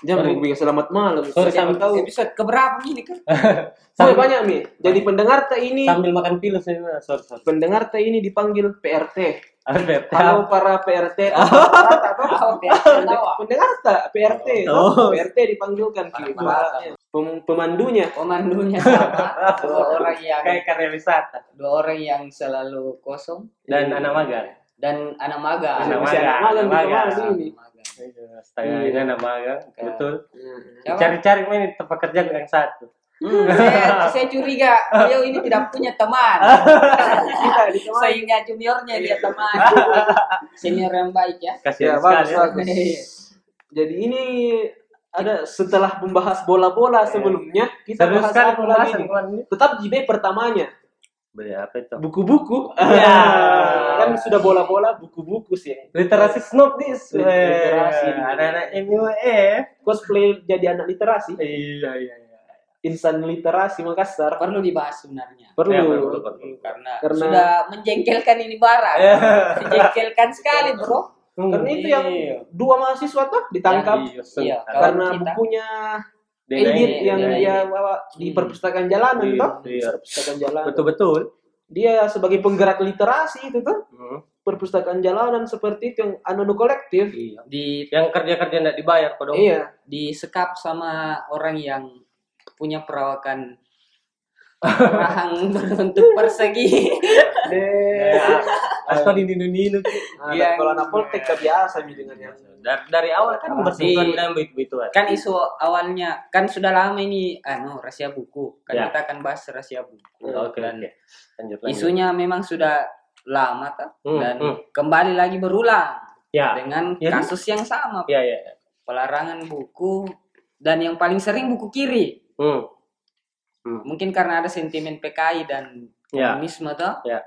Jangan Sorry. bikin selamat malam. Sorry, sampai- tahu. Episode keberapa ini kan? Sampai banyak mi. Jadi pendengar tak ini Sambil makan pilus ini, sorry, sorry. pendengar tak ini dipanggil PRT. Halo para PRT. Oh, tawa. Pendengar tak PRT. Oh. PRT dipanggilkan ki. Para- Pem- Pemandunya. Pemandunya sama. Dua orang yang Kayak karya wisata dua orang yang selalu kosong dan anak magang. dan anak magang. Anak magang, magang anak magang. Ke mana ini? Magang. Setengah ini anak magang, betul. Siapa? Cari-cari ini tempat kerja yang satu. Hmm, saya, saya curiga beliau ini tidak punya teman. Sehingga juniornya dia teman. Senior yang baik ya. Kasihan Ya, sekali. bagus, ya. bagus. Jadi ini ada setelah membahas bola-bola sebelumnya kita Seru bahas apa lagi. Tetap JB pertamanya Beli apa itu? buku-buku. Ya. kan sudah bola-bola buku-buku sih. Literasi snob this. Literasi. Anak-anak MUE. Cosplay jadi anak literasi. Iya, iya, iya. Insan literasi Makassar. Perlu dibahas sebenarnya. Perlu. Ya, perlu, perlu. Karena, Karena- sudah menjengkelkan ini barang. Ya. Menjengkelkan sekali, Bro. Karena itu yang dua mahasiswa tuh ditangkap Iya, Iya, sebentar. karena kita. bukunya Edit ini, yang dia di perpustakaan jalanan Iya, toh. iya. Perpustakaan jalanan. Betul-betul. Dia sebagai penggerak literasi itu tuh Hmm. perpustakaan jalanan seperti itu yang anono kolektif. Iya. Di Yang kerja-kerja tidak dibayar kok dong. Iya. disekap sama orang yang punya perawakan rahang berbentuk persegi. Ya, Atau di. Nah, Yang- dan kalau anak politik kebiasa nih dengan yang Dari, dari awal kan bersinggungan Di- dengan begitu-begituan. kan isu awalnya kan sudah lama ini anu rahasia buku. Kan Ya. kita akan bahas rahasia buku. Oke, Dan. Lanjut lagi. isunya memang sudah lama kan Hmm, dan hmm. kembali lagi berulang Ya. dengan Ya, kasus yang sama. Iya, iya. Pelarangan buku dan yang paling sering buku kiri. Hmm. Mungkin karena ada sentimen PKI dan Ya. komunisme toh. Ya.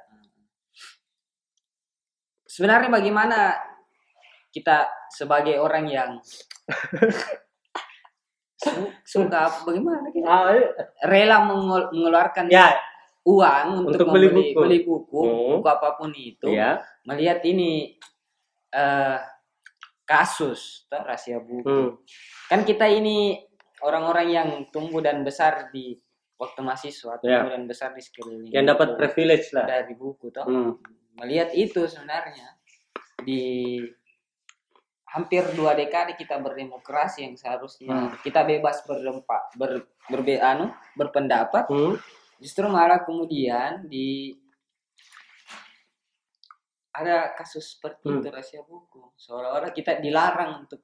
Sebenarnya bagaimana kita sebagai orang yang su- suka bagaimana kita Ah, iya. rela mengel- mengeluarkan Ya, uang untuk, Untuk beli membeli buku. beli buku, Hmm. buku apa pun itu, iya. melihat ini eh, kasus toh, rahasia buku. Hmm. Kan kita ini orang-orang yang tumbuh dan besar di waktu mahasiswa, tumbuh Ya. dan besar di sekeliling Yang dapat privilege lah. dari buku toh Hmm. melihat itu sebenarnya di hampir dua dekade kita berdemokrasi yang seharusnya Hmm. kita bebas berlempak ber, berbe anu berpendapat Hmm. justru malah kemudian di ada kasus seperti Hmm. itu rahasia buku seolah-olah kita dilarang untuk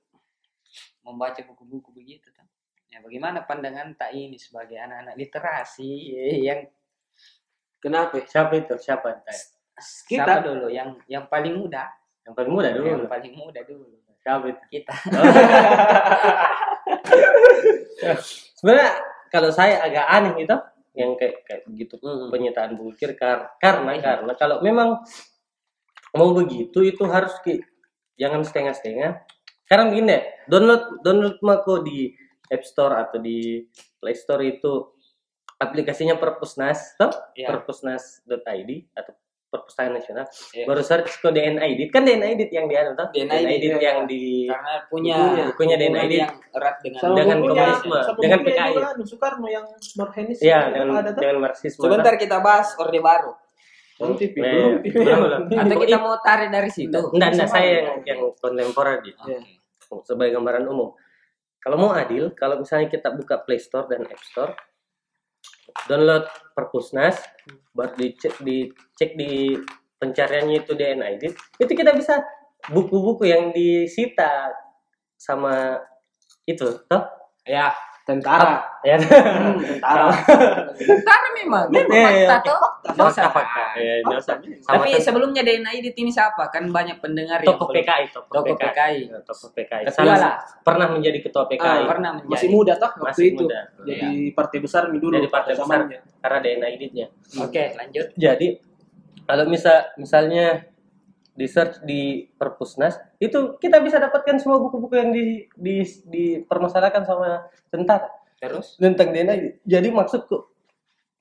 membaca buku-buku begitu kan ya bagaimana pandangan tak ini sebagai anak-anak literasi yang kenapa? Siapa itu? Siapa? Kita. siapa dulu yang yang paling muda Yang paling muda dulu. yang paling muda dulu Siapa itu? kita Sebenarnya kalau saya agak aneh gitu yang kayak kayak begitu Hmm. penyitaan buku kir kar- karena karena kalau memang mau begitu itu harus ki jangan setengah-setengah. Karena begini deh, download download mako di App Store atau di Play Store itu aplikasinya Perpusnas, toh? Ya. Perpusnas.id atau Perpustakaan Nasional. Ya. Baru search ke DNID, kan DNID yang di anu toh? DNID, DNID ya. yang di karena punya Bukunya. Bukunya hubungan DNID. yang erat dengan Sama Dengan komunisme, dengan PKI. Soekarno yang Marhenis Iya, dengan ada dengan Marxisme. sebentar kita bahas orde baru Belum TV, belum TV. belum, belum. atau kita mau tarik dari situ Enggak, enggak Sama saya yang yang kontemporer gitu. Oke. Sebagai gambaran umum. Kalau mau adil, kalau misalnya kita buka Play Store dan App Store, download Perpusnas, buat dicek dicek di pencariannya itu DNID, itu kita bisa buku-buku yang disita sama itu, toh? ya Tentara. Ya. Hmm, tentara. Ntar memang memang Iya, fakta iya. toh Nggak usah, Fakta-fakta. Pak. Ya, nggak usah. Sama tapi sebelumnya DNID ini siapa kan banyak pendengar yang toko belum- PKI, toko, Toko PKI. Ya, Toko PKI. Salah- lah. pernah menjadi ketua PKI. Ah, pernah menjadi Masih muda toh waktu itu. Jadi partai besar dulu. Jadi partai besar. karena DNID-nya. oke lanjut Jadi kalau misal misalnya di search di Perpusnas itu kita bisa dapatkan semua buku-buku yang di, di dipermasalahkan sama tentara terus tentang DNID. Jadi maksudku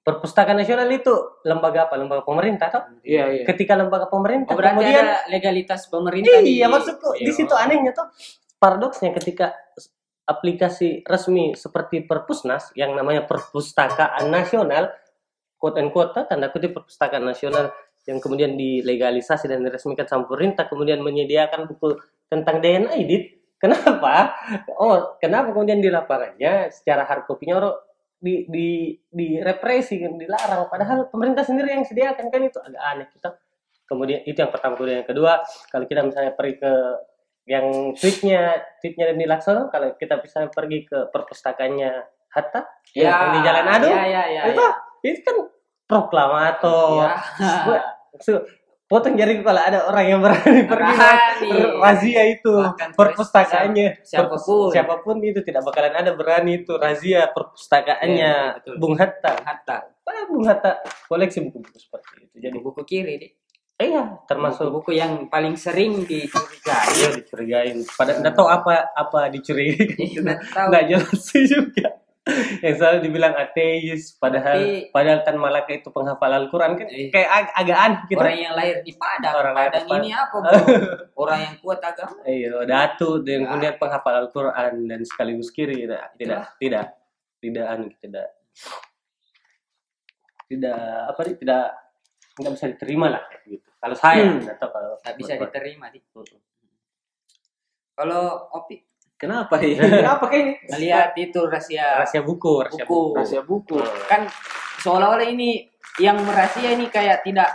Perpustakaan Nasional itu lembaga apa? Lembaga pemerintah toh? Iya, iya. Ketika lembaga pemerintah oh, berarti kemudian ada legalitas pemerintah di iya maksudku Iya. di situ anehnya tuh paradoksnya ketika aplikasi resmi seperti Perpusnas yang namanya Perpustakaan Nasional, quote and quote tanda kutip Perpustakaan Nasional yang kemudian dilegalisasi dan diresmikan sama pemerintah kemudian menyediakan buku tentang DNA edit. Kenapa? Oh, kenapa kemudian di lapangannya secara hard copy-nya orang di di direpresi dilarang padahal pemerintah sendiri yang sediakan kan itu agak aneh kita kemudian itu yang pertama kemudian yang kedua kalau kita misalnya pergi ke yang tweetnya tweetnya Deni Laksono kalau kita bisa pergi ke perpustakaannya Hatta yang di Jalan Adu Ya, ya, ya. itu itu kan proklamator Ya. So, potong jari kalau ada orang yang berani pergi razia itu Bahkan perpustakaannya siapa pun. Siapa pun itu tidak bakalan ada berani itu razia perpustakaannya Iya, betul. Bung Hatta Hatta. Ah, Bung Hatta koleksi buku-buku seperti itu jadi Buku kiri deh. eh, iya termasuk buku yang paling sering dicurigai. Iya dicurigain. Pada nggak tahu apa apa dicurigain. Nggak tahu. Nggak jelas sih juga. Yang selalu dibilang ateis, padahal Tapi- padahal Tan Malaka itu penghafal Al-Quran kan Eh. kayak ag- agak aneh gitu. Orang yang lahir di Padang. Orang Padang ini apa, Bro? Orang yang kuat agama. Iya, datu dan Ya. kemudian penghafal Al-Quran dan sekaligus kiri tidak tidak tidak tidak anu tidak tidak apa nih tidak nggak bisa diterima lah gitu. Kalau saya Hmm. atau kalau Nggak bisa diterima, di. Kalau Opi Kenapa ya? Kenapa kayak melihat itu rahasia rahasia buku, rahasia buku. rahasia buku? kan seolah-olah ini yang merahasia ini kayak tidak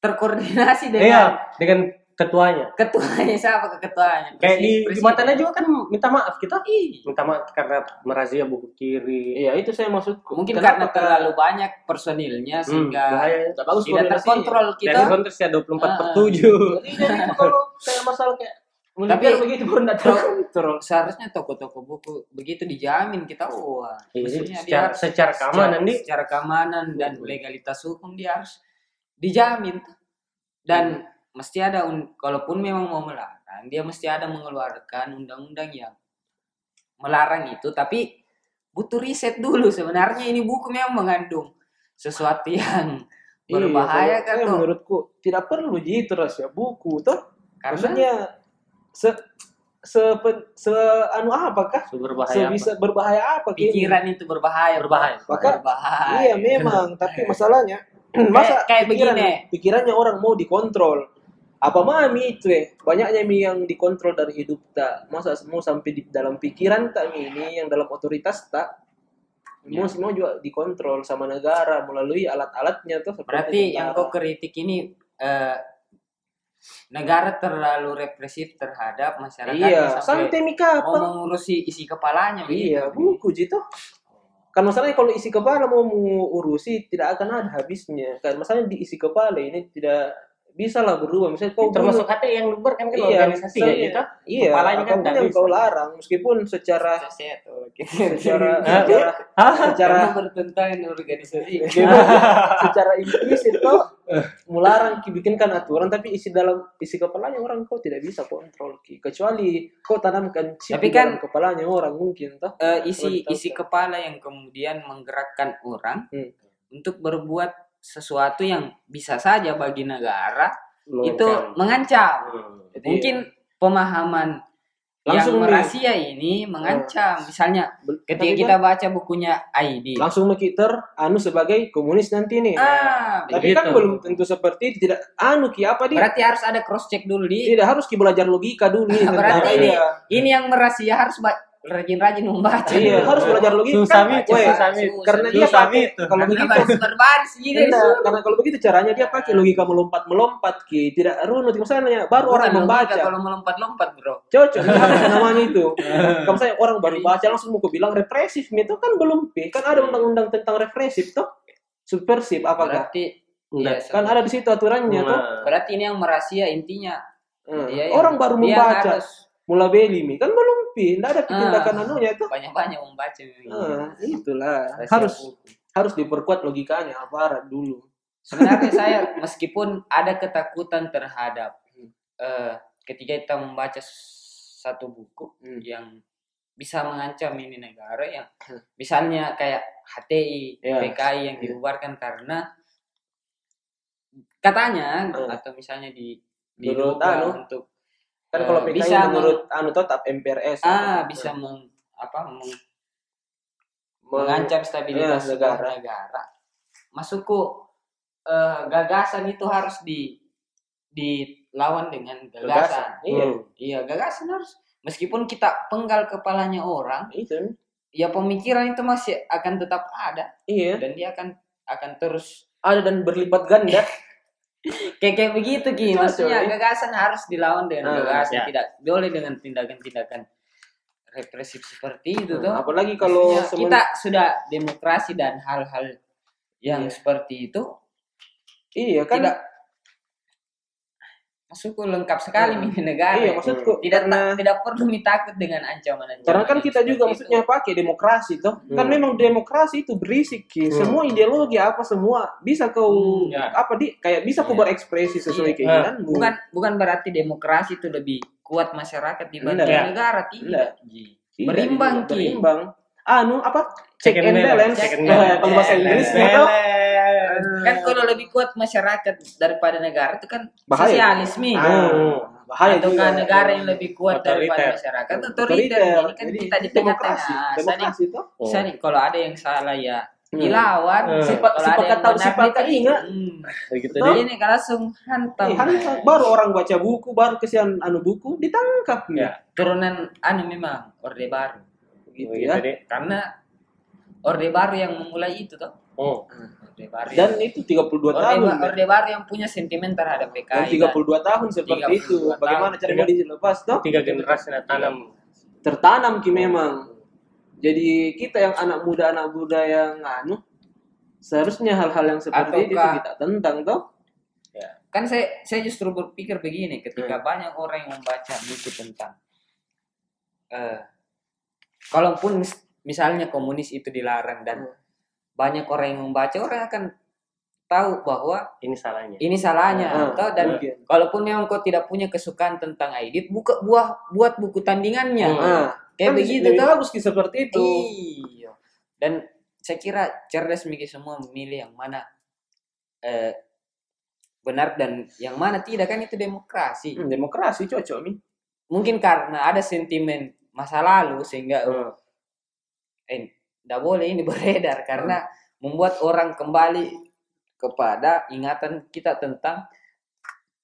terkoordinasi Iya, dengan dengan ketuanya. ketuanya siapa ke ketuanya Kayak di. Jumatan juga kan minta maaf kita. Ih, Minta maaf karena merazia buku kiri. Iya itu saya maksudku. mungkin Kenapa karena terlalu banyak personilnya Hmm, sehingga bahaya. Tidak bagus tidak terkontrol Dan kita konteks ya 24 per Ah. 7. Jadi jadi itu kalau kayak masalah kayak Tapi- tapi begitu pun tidak Terus- terkontrol. seharusnya toko-toko buku begitu dijamin kita wah Iya, maksudnya dia secara, secara keamanan di secara keamanan dan Betul. legalitas hukum dia harus dijamin dan mesti ada un- kalaupun memang mau melarang dia mesti ada mengeluarkan undang-undang yang melarang itu tapi butuh riset dulu sebenarnya ini buku memang mengandung sesuatu yang berbahaya Iya, kan tuh menurutku tidak perlu gitu rahasia buku toh. karena Maksudnya se se, se anu apakah? sumber bahaya apa? Sebisa berbahaya apa kayak ini? pikiran itu berbahaya Berbahaya. Maka- berbahaya Iya memang, tapi masalahnya masa kayak pikiran, begini. pikirannya orang mau dikontrol. Apa mami itu eh banyaknya mi yang dikontrol dari hidup tak masa mau sampai di dalam pikiran tak mi ini yang dalam otoritas tak mau Ya. semua juga dikontrol sama negara melalui alat-alatnya tuh seperti Berarti yang kau kritik ini eh, negara terlalu represif terhadap masyarakat iya sampai sampai mi mau mengurusi isi kepalanya iya buku gitu kan masalahnya kalau isi kepala mau mengurusi tidak akan ada habisnya. Kan masalahnya di isi kepala ini tidak bisa lah berubah misalnya kau termasuk bunuh- hati yang luber kan kan Iya, organisasi ya gitu. iya Kepalanya kan yang bisa. kau larang meskipun secara oke. secara secara secara bertentangan dengan organisasi. secara implisit kau melarang ki bikinkan aturan tapi isi dalam isi kepalanya orang kau tidak bisa kontrol ki kecuali kau tanamkan chip Tapi di kan- dalam kepalanya orang mungkin toh Eh, isi isi betul. kepala yang kemudian menggerakkan orang Hmm. untuk berbuat sesuatu yang bisa saja bagi negara itu Mengancam. mengancam. Hmm. Jadi, Mungkin pemahaman Langsung yang nih. merahasia ini mengancam. Misalnya ketika kita kan baca bukunya ID. langsung makiter anu sebagai komunis nanti nih Ah, tapi kan belum tentu seperti itu tidak anu ki apa dia berarti harus ada cross check dulu di tidak harus ki belajar logika dulu nih Berarti ini- iya. ini yang merahasia harus rajin-rajin membaca. iya. Harus belajar logika. Susah kan karena dia pakai kalau Karena begitu baris berbaris gitu. Karena kalau begitu caranya dia pakai logika melompat melompat ki. Tidak runut. Masalahnya baru orang Bukan membaca. kalau melompat-lompat, Bro. cocok apa namanya itu. Kalau saya orang baru baca langsung mau bilang represif itu kan belum pi kan ada undang-undang tentang represif toh? Subversif apakah Berarti Enggak. iya, kan ada di situ aturannya toh. Nah, Berarti ini yang merahasia intinya. Hmm. Dia yang- orang baru dia membaca. harus mula beli mi. Kan belum tidak ada tindakan Ah. anunya itu banyak-banyak membaca. Ah, itulah Rahasia harus buku. harus diperkuat logikanya aparat dulu Sebenarnya saya meskipun ada ketakutan terhadap eh, ketika kita membaca satu buku Hmm. yang bisa mengancam ini negara yang misalnya kayak HTI, Ya. PKI yang Ya. dibubarkan karena katanya Hmm. atau misalnya di diduga anu. untuk Kan kalau Eh, PKI bisa menurut anu tetap MPRS. ah bisa meng, apa meng- Meng- mengancam stabilitas Ya, negara. negara. Masukku eh, gagasan itu harus di dilawan dengan Gagasan. gagasan. Iya. Hmm. Iya, gagasan harus meskipun kita penggal kepalanya orang, Itu. ya pemikiran itu masih akan tetap ada Iya. dan dia akan akan terus Ada dan berlipat ganda. kayak kayak begitu Ki. Maksudnya gagasan harus dilawan dengan Ah, gagasan, ya. tidak boleh dengan tindakan-tindakan represif seperti itu tuh. Apalagi kalau Maksudnya semen- kita sudah demokrasi dan hal-hal yang Iya. seperti itu iya kan tidak masukku lengkap sekali Hmm. mini negara. iya maksudku tidak karena tidak perlu takut dengan ancaman-ancaman. karena kan kita juga seperti maksudnya pakai demokrasi toh kan Hmm. memang demokrasi itu berisik. Hmm. semua ideologi apa semua bisa kau Hmm, ya. apa di kayak bisa kau Iya. berekspresi sesuai Iya. keinginanmu bukan bukan berarti demokrasi itu lebih kuat masyarakat dibanding Enggak. negara tidak. Ji. Tidak, berimbang, tidak, Ki. berimbang anu apa check, Check and and balance, balance. Check and balance. kalau bahasa Inggrisnya Toh Kan kalau lebih kuat masyarakat daripada negara itu kan Bahaya. sosialisme. Ah, bahaya Atau kan negara yang lebih kuat daripada Otoriter. masyarakat Otoriter. otoriter. Ini kan Jadi, kita di demokrasi tengah-tengah. demokrasi toh Oh. Bisa nih kalau ada yang salah ya Hmm. dilawan. Hmm. Sifat- sifat kata- sifat kita- ingat. Hmm. Deh. Jadi ini kalau langsung hantam. Eh, hantam. baru orang baca buku baru kesian anu buku ditangkap Ya. Turunan anu memang orde baru. gitu Begitu ya deh. Karena orde baru yang memulai itu toh. Oh. Orde baru. dan yang- itu 32 orde, tahun ba- ya. orde baru yang punya sentimen terhadap Dan PKI. 32 tahun seperti 32 itu. Bagaimana tahun. cara mau dilepas toh? Tiga generasi nak tanam. Tertanam ki memang. Jadi kita yang anak muda anak muda yang anu seharusnya hal-hal yang seperti itu Ataukah- kita tentang toh. kan saya saya justru berpikir begini ketika Hmm. banyak orang yang membaca buku tentang eh kalaupun mis- misalnya komunis itu dilarang dan Hmm. banyak orang yang membaca orang akan tahu bahwa Ini salahnya. ini salahnya Ah, atau dan mungkin. kalaupun memang kau tidak punya kesukaan tentang edit buka buah buat buku tandingannya Hmm. Ah, kayak kan begitu tuh ki seperti itu. Iya. Dan saya kira cerdas mikir semua memilih yang mana eh, benar dan yang mana tidak kan itu demokrasi. Hmm, demokrasi cocok nih. Mungkin karena ada sentimen masa lalu sehingga Hmm. Eh tidak boleh ini beredar karena membuat orang kembali kepada ingatan kita tentang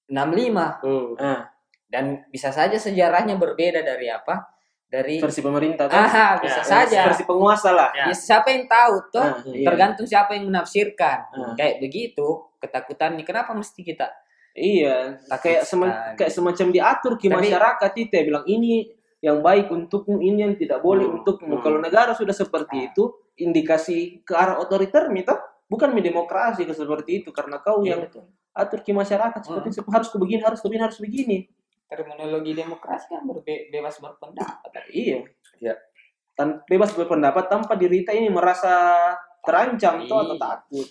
65 Hmm. Ah, dan bisa saja sejarahnya berbeda dari apa? Dari versi pemerintah toh. ah bisa Ya, saja. Versi penguasa lah. Ya. Ya, siapa yang tahu toh? Ah, iya. tergantung siapa yang menafsirkan Ah. kayak begitu ketakutannya kenapa mesti kita Iya, kayak sema- kayak semacam diatur Tapi- masyarakat itu ya bilang ini yang baik untukmu, ini yang tidak boleh Hmm, untukmu. hmm. Kalau negara sudah seperti itu, indikasi ke arah otoriter mito bukan demokrasi ke seperti itu karena kau Iya, yang betul. atur ki masyarakat seperti itu harus begini, harus begini, harus begini. terminologi demokrasi kan berbe- bebas berpendapat Iya. Iya. Tan bebas berpendapat tanpa diri kita ini merasa terancam atau Iya. takut.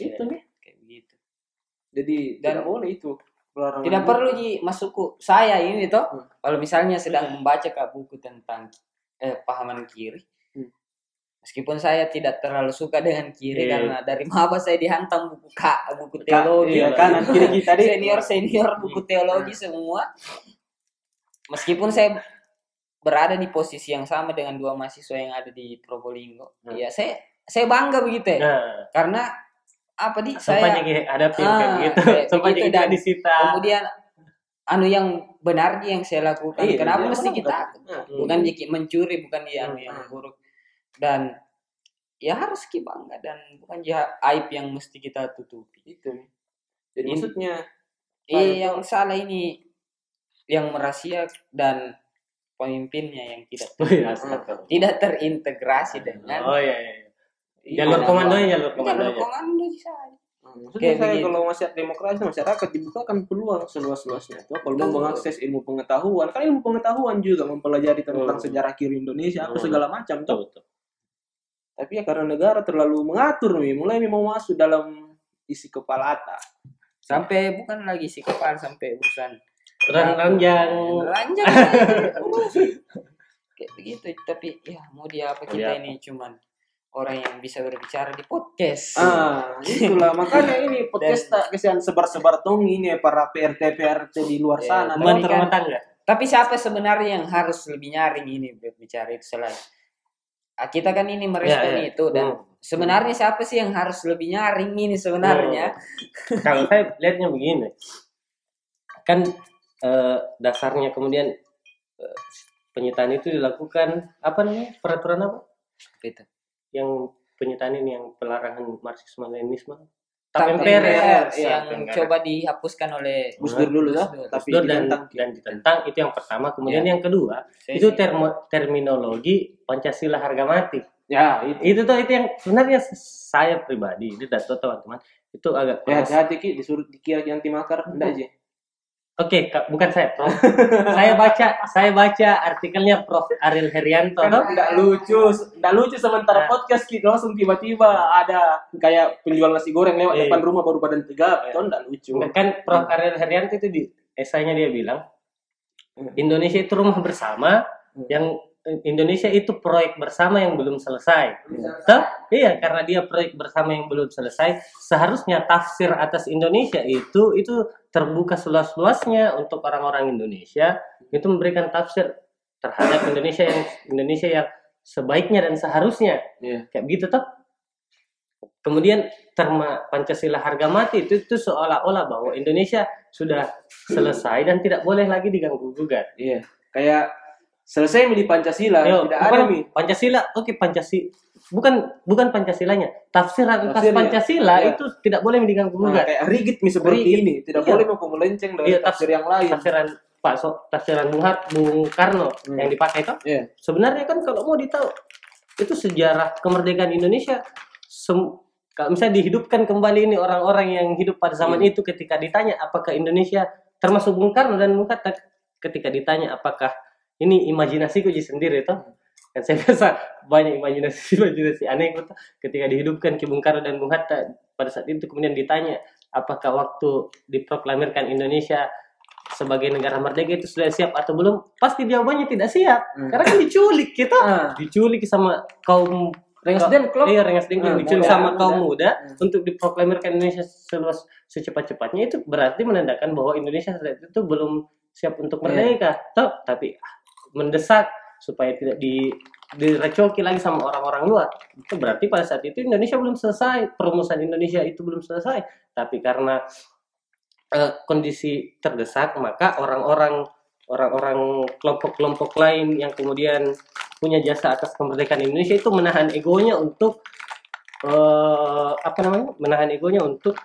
Iya. Itu nih. kayak begitu Jadi Dan- boleh itu. Pelarangan tidak itu. perlu ji masukku saya ini toh Hmm. kalau misalnya sedang membaca kak buku tentang eh, pahaman kiri Hmm. meskipun saya tidak terlalu suka dengan kiri Iya. karena dari maba saya dihantam buku kak buku teologi iya, kanan kiri deh. senior senior buku teologi semua meskipun saya berada di posisi yang sama dengan dua mahasiswa yang ada di Probolinggo Hmm. ya saya saya bangga begitu ya Nah, karena apa di saya jadi hadapi Ah, kayak begitu. kayak Sempat begitu jadi dan disita. kemudian anu yang benar yang saya lakukan Iya, kenapa iya, mesti benar. kita Nah, bukan jiki mencuri bukan dia anu Hmm. yang buruk dan ya harus kita bangga dan bukan ya aib yang mesti kita tutupi itu. Jadi Ini- maksudnya Eh yang salah ini yang merahasia dan pemimpinnya yang tidak Oh iya, tidak terintegrasi dengan Oh iya iya. Iya, Jalur Ada komandonya, apa? jalur jalur komandonya. komando saja. Maksudnya Kayak saya begitu. kalau masyarakat demokrasi masyarakat dibukakan peluang seluas-luasnya itu kalau mau mengakses ilmu pengetahuan kan ilmu pengetahuan juga mempelajari tentang Hmm. sejarah kiri Indonesia apa Hmm. segala macam tuh betul. tapi ya karena negara terlalu mengatur nih mulai mau masuk dalam isi kepala ata Sampai bukan lagi si kepala sampai urusan Ran ranjang. ranjang. Kayak begitu tapi ya mau dia apa kita Iya. ini cuman orang yang bisa berbicara di podcast. Ah, itulah makanya ini podcast tak kesian sebar-sebar tong ini ya, para PRT PRT di luar Ya, sana. Teman rumah tangga. Tapi siapa sebenarnya yang harus lebih nyaring ini berbicara itu selain Ah, kita kan ini merespon Ya, ya. itu dan Hmm. sebenarnya siapa sih yang harus lebih nyaring ini sebenarnya? Kalau saya lihatnya begini, kan eh, dasarnya kemudian eh, penyitaan itu dilakukan apa namanya peraturan apa? Gitu. Yang penyitaan ini yang pelarangan marxisme leninisme. Tap Tap MPR ya. Iya, yang coba dihapuskan oleh Gus Dur dulu Dur. tapi Dur dan ditentang. dan ditentang itu yang pertama kemudian Ya. yang kedua Saya itu termo- terminologi pancasila harga mati Ya, itu. itu tuh itu yang sebenarnya saya pribadi itu tidak tahu teman-teman itu agak Ya, hati-hati Ki, disuruh dikira anti makar, enggak aja. Oke, Kak, bukan saya, Prof. saya baca, saya baca artikelnya Prof. Ariel Herianto. Kan enggak lucu, enggak lucu sementara Nah. podcast kita langsung tiba-tiba ada kayak penjual nasi goreng lewat Iya. depan rumah baru badan tegap, Iya. itu enggak lucu. Kan Prof. Ariel Herianto itu di esainya dia bilang, Hmm. Indonesia itu rumah bersama, Hmm. yang Indonesia itu proyek bersama yang belum selesai. Toh? Iya, karena dia proyek bersama yang belum selesai, seharusnya tafsir atas Indonesia itu itu terbuka seluas-luasnya untuk orang-orang Indonesia itu memberikan tafsir terhadap Indonesia yang Indonesia yang sebaiknya dan seharusnya. Iya. Kayak begitu toh. Kemudian terma Pancasila harga mati itu itu seolah-olah bahwa Indonesia sudah selesai dan tidak boleh lagi diganggu gugat. Iya. Kayak selesai di Pancasila, Ayo, tidak bukan ada nih. Pancasila, oke Pancasila, bukan bukan Pancasilanya, tafsiran atas. Pancasila Iya. itu tidak boleh diganggu Nah, gugat. kayak rigid nih seperti Rigid. ini, tidak Iya. boleh mau melenceng dari Iya, tafsir yang lain. Tafsiran Pak so, tafsiran Bung Bung Karno Hmm. yang dipakai itu. Iya. Sebenarnya kan kalau mau ditahu itu sejarah kemerdekaan Indonesia sem- kalau misalnya dihidupkan kembali ini orang-orang yang hidup pada zaman Iya. itu ketika ditanya apakah Indonesia termasuk Bung Karno dan Bung ketika ditanya apakah ini imajinasiku jadi sendiri itu kan saya rasa banyak imajinasi imajinasi aneh gitu ketika dihidupkan Ki Bung Karno dan Bung Hatta pada saat itu kemudian ditanya apakah waktu diproklamirkan Indonesia sebagai negara merdeka itu sudah siap atau belum pasti jawabannya tidak siap Hmm. karena kan diculik kita Ah, diculik sama kaum Rengas Dengklok. iya Rengas Dengklok Ah, diculik muda, sama muda. kaum muda Hmm. untuk diproklamirkan Indonesia seluas secepat-cepatnya itu berarti menandakan bahwa Indonesia saat itu belum siap untuk Iya. merdeka toh tapi mendesak supaya tidak di direcoki lagi sama orang-orang luar. Itu berarti pada saat itu Indonesia belum selesai perumusan Indonesia itu belum selesai. Tapi karena eh, kondisi terdesak maka orang-orang orang-orang kelompok-kelompok lain yang kemudian punya jasa atas kemerdekaan Indonesia itu menahan egonya untuk eh, apa namanya? Menahan egonya untuk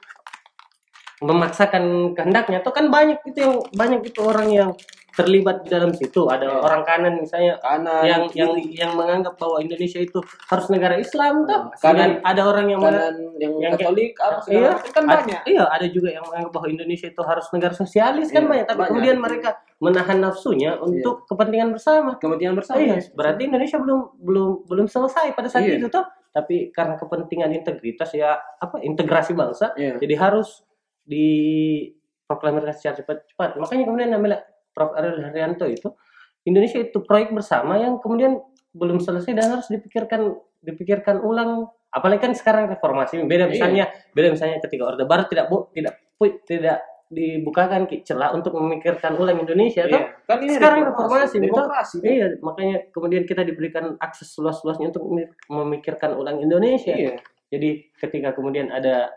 memaksakan kehendaknya. Atau kan banyak itu yang banyak itu orang yang terlibat di dalam situ ada Iya. orang kanan misalnya Kanan, yang kiri, yang yang menganggap bahwa Indonesia itu harus negara Islam toh Kanan- Kemudian ada orang yang mana kanan yang, yang kayak- Katolik apa segala iya, kan banyak. Iya, ada juga yang menganggap bahwa Indonesia itu harus negara sosialis kan Iya, banyak, tapi banyak. kemudian mereka menahan nafsunya untuk kepentingan bersama. Kepentingan bersama. Iya, berarti Indonesia belum belum belum selesai pada saat Iya. itu toh. Tapi karena kepentingan integritas ya apa integrasi bangsa, Iya. jadi harus diproklamirkan secara cepat-cepat. Makanya kemudian namanya Prof. Ariel Haryanto itu Indonesia itu proyek bersama yang kemudian belum selesai dan harus dipikirkan dipikirkan ulang. Apalagi kan sekarang reformasi beda Iya. misalnya beda misalnya ketika Orde Baru tidak bu, tidak pu- tidak dibukakan celah untuk memikirkan ulang Indonesia. Iya. Kan ini Sekarang reformasi, betul? demokrasi. Iya, makanya kemudian kita diberikan akses luas-luasnya untuk memik- memikirkan ulang Indonesia. Iya. Jadi ketika kemudian ada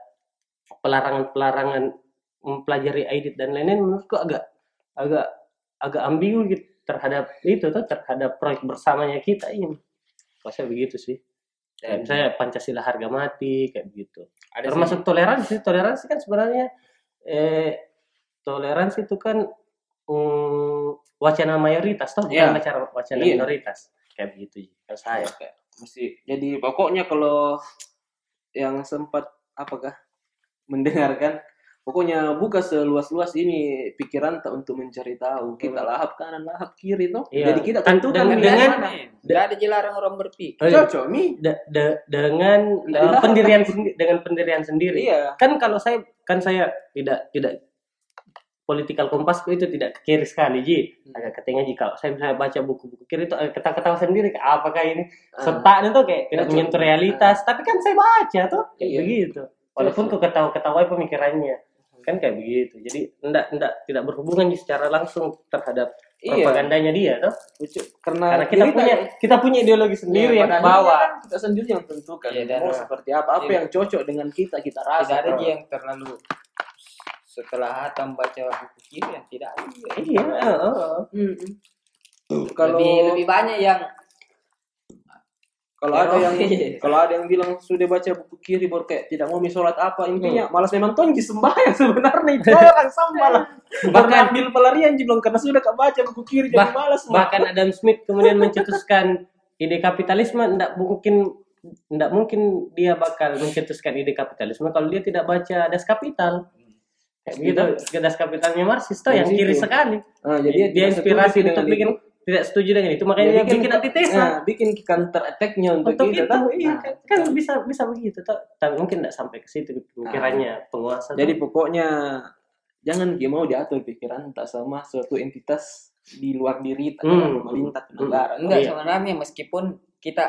pelarangan-pelarangan mempelajari aidit dan lain-lain menurutku agak agak agak ambigu gitu terhadap itu tuh terhadap proyek bersamanya kita ini. Masa begitu sih. Kayak misalnya Pancasila harga mati kayak begitu. Ada Termasuk toleransi, toleransi kan sebenarnya eh toleransi itu kan mm, wacana mayoritas toh bukan Iya. wacana wacana Iya. minoritas. Kayak begitu kalau saya. Mesti jadi pokoknya kalau yang sempat apakah mendengarkan pokoknya buka seluas-luas ini pikiran tak untuk mencari tahu kita lahap kanan lahap kiri tuh Iya. jadi kita Kan tentukan dengan- dengan-. Tidak ada dilarang orang berpikir. Oh, iya. cocok nih De- de- dengan eh, pendirian sendi- dengan pendirian sendiri. iya Kan kalau saya kan saya tidak tidak political kompasku itu tidak ke kiri sekali ji Hmm. agak ke tengah ji kalau saya misalnya baca buku-buku kiri itu ketawa-ketawa sendiri kayak apakah ini Ah. serta itu kayak tidak menyentuh realitas tapi kan saya baca tuh kayak Iya. begitu walaupun ku ketawa-ketawa pemikirannya kan kayak begitu jadi enggak enggak tidak berhubungan secara langsung terhadap Iya. propagandanya dia tuh Lucu. Karena, karena kita diri punya kita punya ideologi sendiri Iya, yang bawa kan kita sendiri yang tentukan Iya, dan- mau seperti apa apa Iya. yang cocok dengan kita kita tidak rasa ada dia yang terlalu setelah hatam baca buku kiri yang tidak ada dia. iya heeh. Mm-mm. kalau lebih lebih banyak yang kalau ada yang Iya. kalau ada yang bilang sudah baca buku kiri baru kayak tidak mau sholat apa intinya malas memang tonji sembahyang sebenarnya. Itu orang sama lah Bahkan- ambil pelarian bilang karena sudah kak baca buku kiri jadi Bah- malas. bahkan Adam Smith kemudian mencetuskan ide kapitalisme tidak mungkin tidak mungkin dia bakal mencetuskan ide kapitalisme kalau dia tidak baca Das Kapital. Kayak gitu Das Kapitalnya Marxis tuh yang kiri situ. sekali nah, dia, dia tidak inspirasi dengan bikin itu. Tidak setuju dengan itu makanya Dia dia bikin antitesa nah, bikin counter attack-nya untuk, untuk kita itu kan? iya Nah, kan, kan bisa bisa begitu toh tapi mungkin tidak sampai ke situ pemikirannya penguasa jadi tuh. pokoknya jangan dia mau diatur pikiran tak sama suatu entitas di luar diri tak Hmm. pemerintah negara enggak Iya. sebenarnya meskipun kita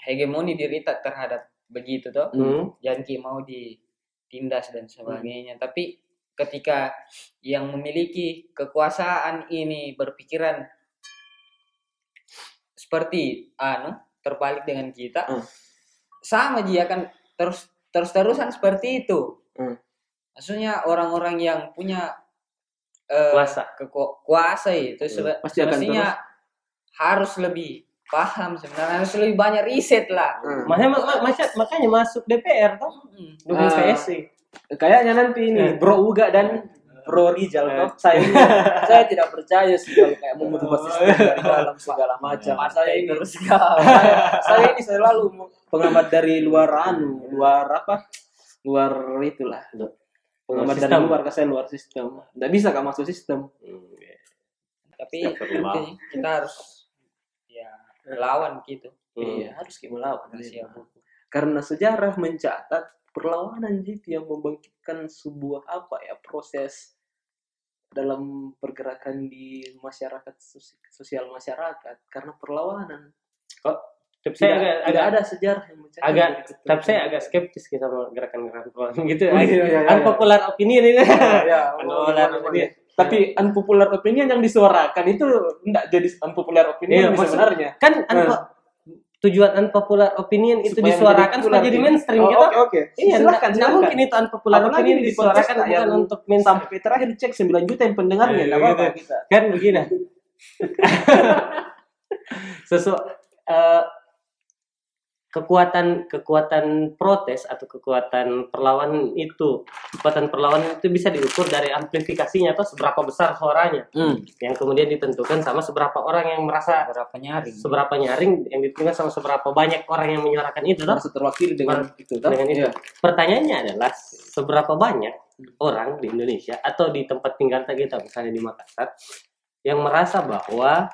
hegemoni diri tak terhadap begitu toh Hmm. jangan ki mau ditindas dan sebagainya tapi ketika yang memiliki kekuasaan ini berpikiran seperti anu terbalik dengan kita Hmm. sama dia kan terus terus terusan seperti itu Hmm. maksudnya orang-orang yang punya eh, Kuasa. keku- kuasa itu sebe- Pasti akan semestinya harus lebih paham sebenarnya harus lebih banyak riset lah Hmm. makanya makanya masuk DPR toh Mm. dukung. PSI kayaknya nanti ini. Bro Uga dan Bro Rizal Eh. toh saya saya tidak percaya sih kalau kayak mau merubah sistem dari dalam segala macam. Saya ini terus. Saya, saya ini selalu pengamat dari luar anu luar apa? Luar itulah. Pengamat dari luar saya luar sistem. Tidak bisa kak masuk sistem. Tapi intinya kita harus ya lawan gitu. Iya harus kita melawan. Rahasia karena sejarah mencatat perlawanan gitu yang membangkitkan sebuah apa ya proses dalam pergerakan di masyarakat sos- sosial masyarakat. Karena perlawanan. Tapi saya tidak, agak, tidak agak ada sejarah yang mencatat agak tapi saya agak skeptis kita sama gerakan-gerakan perlawanan gitu. Oh, iya, iya, iya, iya. unpopular opinion ini. Ya, Unpopular oh, opinion. tapi unpopular opinion yang disuarakan itu tidak jadi unpopular opinion Iya, sebenarnya. kan unpo- tujuan unpopular opinion itu Supaya disuarakan menjadi supaya jadi mainstream oh, gitu oke oke. Iya silakan nggak- nggak silakan mungkin itu unpopular Apalagi opinion di disuarakan bukan untuk mainstream. sampai terakhir cek 9 juta yang pendengarnya Iya, tidak apa-apa kita kan begini. Sesu eh, kekuatan kekuatan protes atau kekuatan perlawanan itu kekuatan perlawanan itu bisa diukur dari amplifikasinya atau seberapa besar suaranya Hmm. yang kemudian ditentukan sama seberapa orang yang merasa berapa nyaring seberapa nyaring yang ditentukan sama seberapa banyak orang yang menyuarakan itu merasa terwakili dengan itu toh? dengan itu Iya. pertanyaannya adalah seberapa banyak orang di Indonesia atau di tempat tinggal kita misalnya di Makassar yang merasa bahwa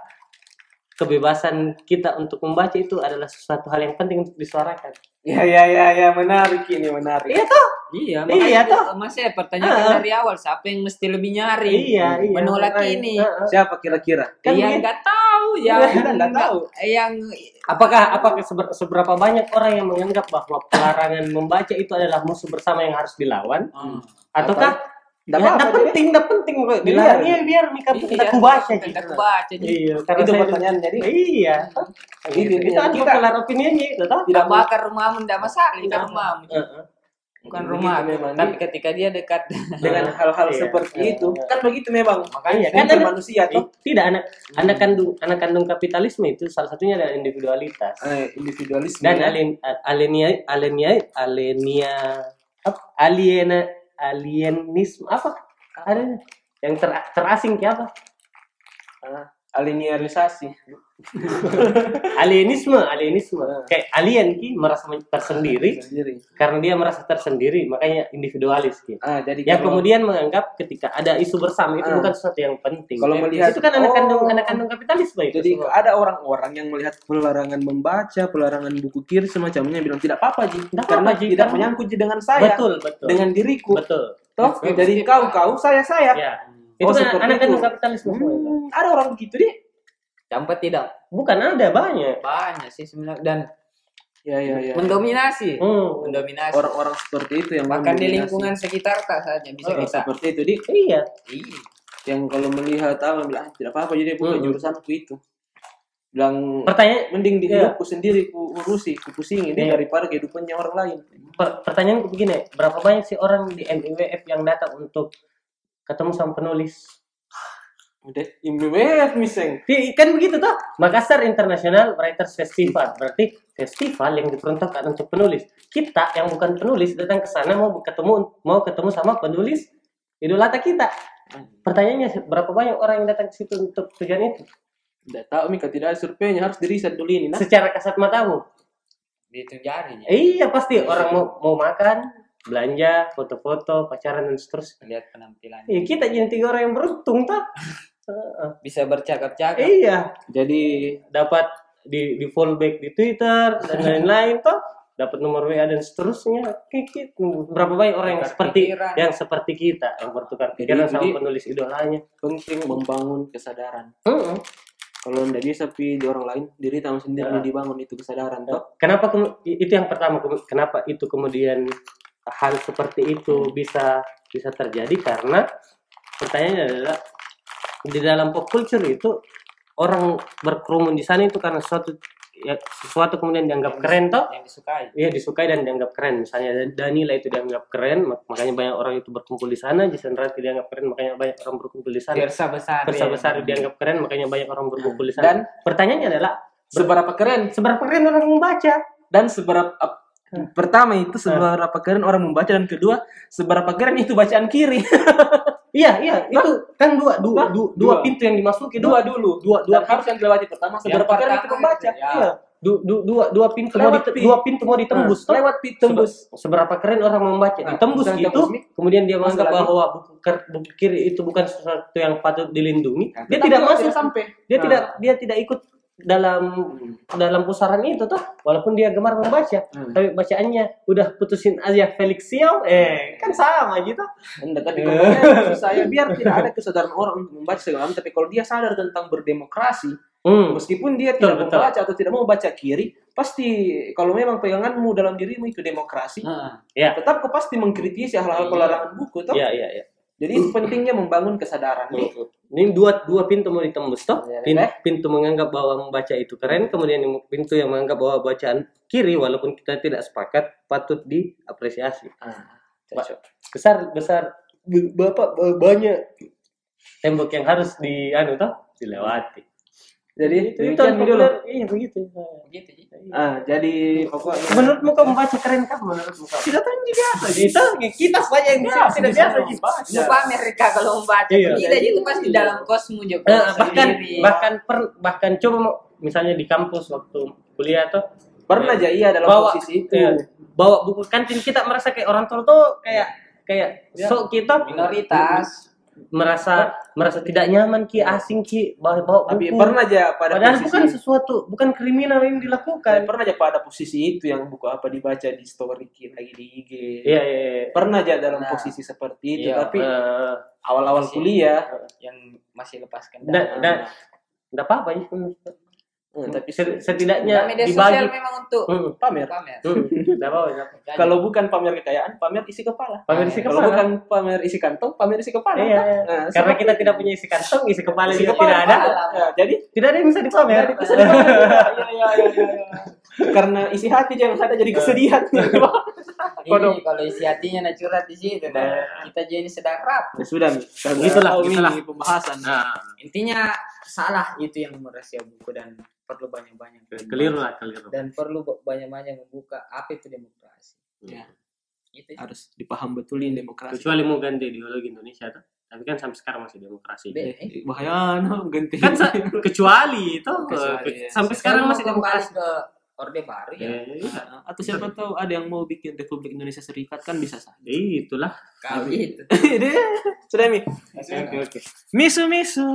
kebebasan kita untuk membaca itu adalah sesuatu hal yang penting untuk disuarakan. Iya iya iya ya, menarik ini menarik. Iya toh? iya Iya, toh. masih saya pertanyakan Ah. dari awal siapa yang mesti lebih nyaring Iya, iya. menolak makanya. ini Heeh. Siapa kira-kira? Kan yang begini. nggak tahu yang Kita nggak tahu. yang Apakah apakah seber- seberapa banyak orang yang menganggap bahwa pelarangan membaca itu adalah musuh bersama yang harus dilawan Hmm. ataukah Nggak ya, jadi- penting, nggak penting kok. Biar. Iya biar kita kita Iya, kubaca kita gitu. baca jadi Iya, karena Itu pertanyaan jadi Iya. Itu Itu, intinya. itu kan Kita- popular opinionnya itu toh. tidak tidak bakar rumahmu tidak masalah Iya. itu rumahmu Heeh. bukan rumah memang. tapi ketika dia dekat dengan hal-hal Iya, seperti iya, itu iya. kan begitu memang Makanya kan kan ada, manusia tuh tidak anak anak kandung anak kandung kapitalisme itu salah satunya adalah individualitas eh, individualisme dan alien alenia alenia alenia apa aliena alienisme. Apa? Ada? Yang ter, terasing kayak apa Ah, aliniarisasi. alienisme alienisme kayak alien ki merasa tersendiri Sendiri. karena dia merasa tersendiri makanya individualis ki Ah, jadi yang kalau- kemudian menganggap ketika ada isu bersama itu Ah. bukan sesuatu yang penting Kalau melihat- itu kan anak kandung Oh. anak kandung kapitalisme itu Jadi semua. ada orang-orang yang melihat pelarangan membaca, pelarangan buku kiri semacamnya bilang tidak apa-apa Ji, Tidak karena apa-apa, Ji, tidak menyangkut Ji dengan saya, betul betul dengan diriku. betul Toh, Betul. jadi kau kau, saya saya. ya Oh, itu kan seperti anak kandung kapitalisme semua itu. Hmm, ada orang begitu deh. Sampai tidak bukan ada banyak banyak sih sebenarnya dan Ya ya ya. mendominasi, hmm. mendominasi. Orang-orang seperti itu yang Bahkan di lingkungan sekitar tak saja bisa Oh, kita. seperti itu di iya Iya. yang kalau melihat apa bilang "Ah, tidak apa-apa jadi bukan Hmm. jurusanku itu. Bilang pertanyaan mending di Iya. hidupku sendiri ku urusi, ku pusing ini Iya. daripada kehidupannya orang lain. per- pertanyaanku begini berapa banyak sih orang di MIWF yang datang untuk ketemu sama penulis. Udah, IMWF miseng. Di- kan begitu toh? Makassar International Writers Festival. Berarti festival yang diperuntukkan untuk penulis. Kita yang bukan penulis datang ke sana mau ketemu mau ketemu sama penulis idolata kita. Pertanyaannya berapa banyak orang yang datang ke situ untuk tujuan itu? Tidak tahu Mika tidak ada surveinya harus diriset dulu ini. Nah, secara kasat matamu? Dihitung jarinya. iya pasti. Orang mau mau makan belanja foto-foto pacaran dan seterusnya Lihat penampilannya. Iya kita jadi tiga orang yang beruntung toh Heeh. Bisa bercakap-cakap. iya jadi dapat di di fallback di Twitter dan lain-lain toh dapat nomor WA dan seterusnya Kiki berapa banyak orang yang seperti pikiran. yang seperti kita yang bertukar pikiran Jadi- sama jadi- penulis idolanya penting membangun kesadaran. Heeh. Kalau tidak bisa pi di orang lain, diri tahu sendiri Ya. dibangun itu kesadaran. Toh, kenapa itu yang pertama kenapa itu kemudian hal seperti itu bisa bisa terjadi karena pertanyaannya adalah di dalam pop culture itu orang berkerumun di sana itu karena sesuatu ya, sesuatu kemudian dianggap keren toh Yang disukai. Iya disukai dan dianggap keren. Misalnya Danila itu dianggap keren, mak- makanya banyak orang itu berkumpul di sana. Jason Rati dianggap keren, makanya banyak orang berkumpul di sana. Versa besar. Persa ya. besar dianggap keren, makanya banyak orang berkumpul di sana. dan pertanyaannya adalah seberapa keren seberapa keren orang membaca? dan seberapa ap- pertama itu seberapa keren orang membaca dan kedua seberapa keren itu bacaan kiri. Iya iya itu kan dua dua dua, dua pintu yang dimasuki dua dua dulu, dua dua harus yang dilewati pertama seberapa keren itu membaca. ya. iya du- du- dua dua pintu mau Lewat dite- pi- dua pintu mau ditembus toh. lewat pi- tembus. Sebe- seberapa keren orang membaca Nah, ditembus gitu tembus kemudian dia menganggap bahwa buku, buku kiri itu bukan sesuatu yang patut dilindungi Nah, dia tidak masuk sampai. dia Nah. tidak dia tidak ikut dalam dalam pusaran itu tuh walaupun dia gemar membaca Hmm. tapi bacaannya udah putusin aja Felix Xiao eh kan sama gitu Anda kalau maksud saya biar tidak ada kesadaran orang untuk membaca segala tapi kalau dia sadar tentang berdemokrasi, hmm. meskipun dia Betul, tidak betul. membaca atau tidak mau baca kiri, pasti kalau memang peganganmu dalam dirimu itu demokrasi, Heeh. ya tetap kau pasti mengkritisi Iya. hal-hal pelarangan buku, toh. ya ya ya Jadi pentingnya membangun kesadaran. nih. ini dua dua pintu mau ditembus toh Ya, pintu, eh. pintu menganggap bahwa membaca itu keren kemudian pintu yang menganggap bahwa bacaan kiri walaupun kita tidak sepakat patut diapresiasi Ah, besar besar bapak banyak tembok yang harus di anu toh dilewati Jadi itu demikian dulu. populer iya begitu Begitu Ji. Ah, jadi pokoknya menurutmu kamu membaca keren kan menurutmu kamu tidak tahu juga biasa kita kita saja yang Biasa, tidak bisa biasa Ji. Lupa mereka kalau membaca. Iya. Tidak itu pasti dalam kosmu juga. Nah, bahkan bahkan per, bahkan coba mau- misalnya di kampus waktu kuliah tuh pernah aja iya dalam bawa posisi itu. iya, bawa buku kantin kita merasa kayak orang tua tuh kayak kayak Ya. sok kita minoritas. Merasa merasa tidak nyaman ki asing ki bawa bawa Tapi buku pernah aja pada padahal posisi bukan sesuatu bukan kriminal yang dilakukan pernah aja pada posisi itu yang buku apa dibaca di story kita lagi di IG. iya iya iya. Pernah aja dalam Nah. posisi seperti itu, Iya, tapi Eh, awal-awal kuliah, yang masih lepaskan dan dan nggak apa-apa ya Hmm, tapi Set- setidaknya media dibagi sosial memang untuk Hmm, pamer. pamer. hmm. Jadi, Kalau bukan pamer kekayaan, pamer isi kepala. pamer isi Kalau kepala bukan pamer isi kantong, pamer isi kepala. Iya, iya. Nah, karena kita tidak punya isi kantong isi kepala isi juga kepala tidak ada. Ya, jadi tidak ada yang bisa dipamer jadi kesedihan. Iya, iya, iya, iya, iya. Karena isi hati jangan ada jadi kesedihan. ini kalau isi hatinya nak curhat di situ dan kita jadi sedang rap. Ya sudah, Mi. Kita Itulah, tahu itulah. ini pembahasan. nah Intinya salah itu yang merahasia buku dan perlu banyak-banyak keliru lah keliru dan perlu banyak-banyak membuka apa itu demokrasi. Ya. Itu Harus dipaham betulin demokrasi. kecuali mau ganti ideologi Indonesia tuh Tapi kan sampai sekarang masih demokrasi. Be- Eh, bahaya no ganti Kan kecuali itu Kecuali, ya. sampai sekarang masih demokrasi. ke orde baru ya. Eh, atau siapa tahu ada yang mau bikin Republik Indonesia Serikat kan bisa saja itulah. Kali itu. Sudah mi oke oke. misu misu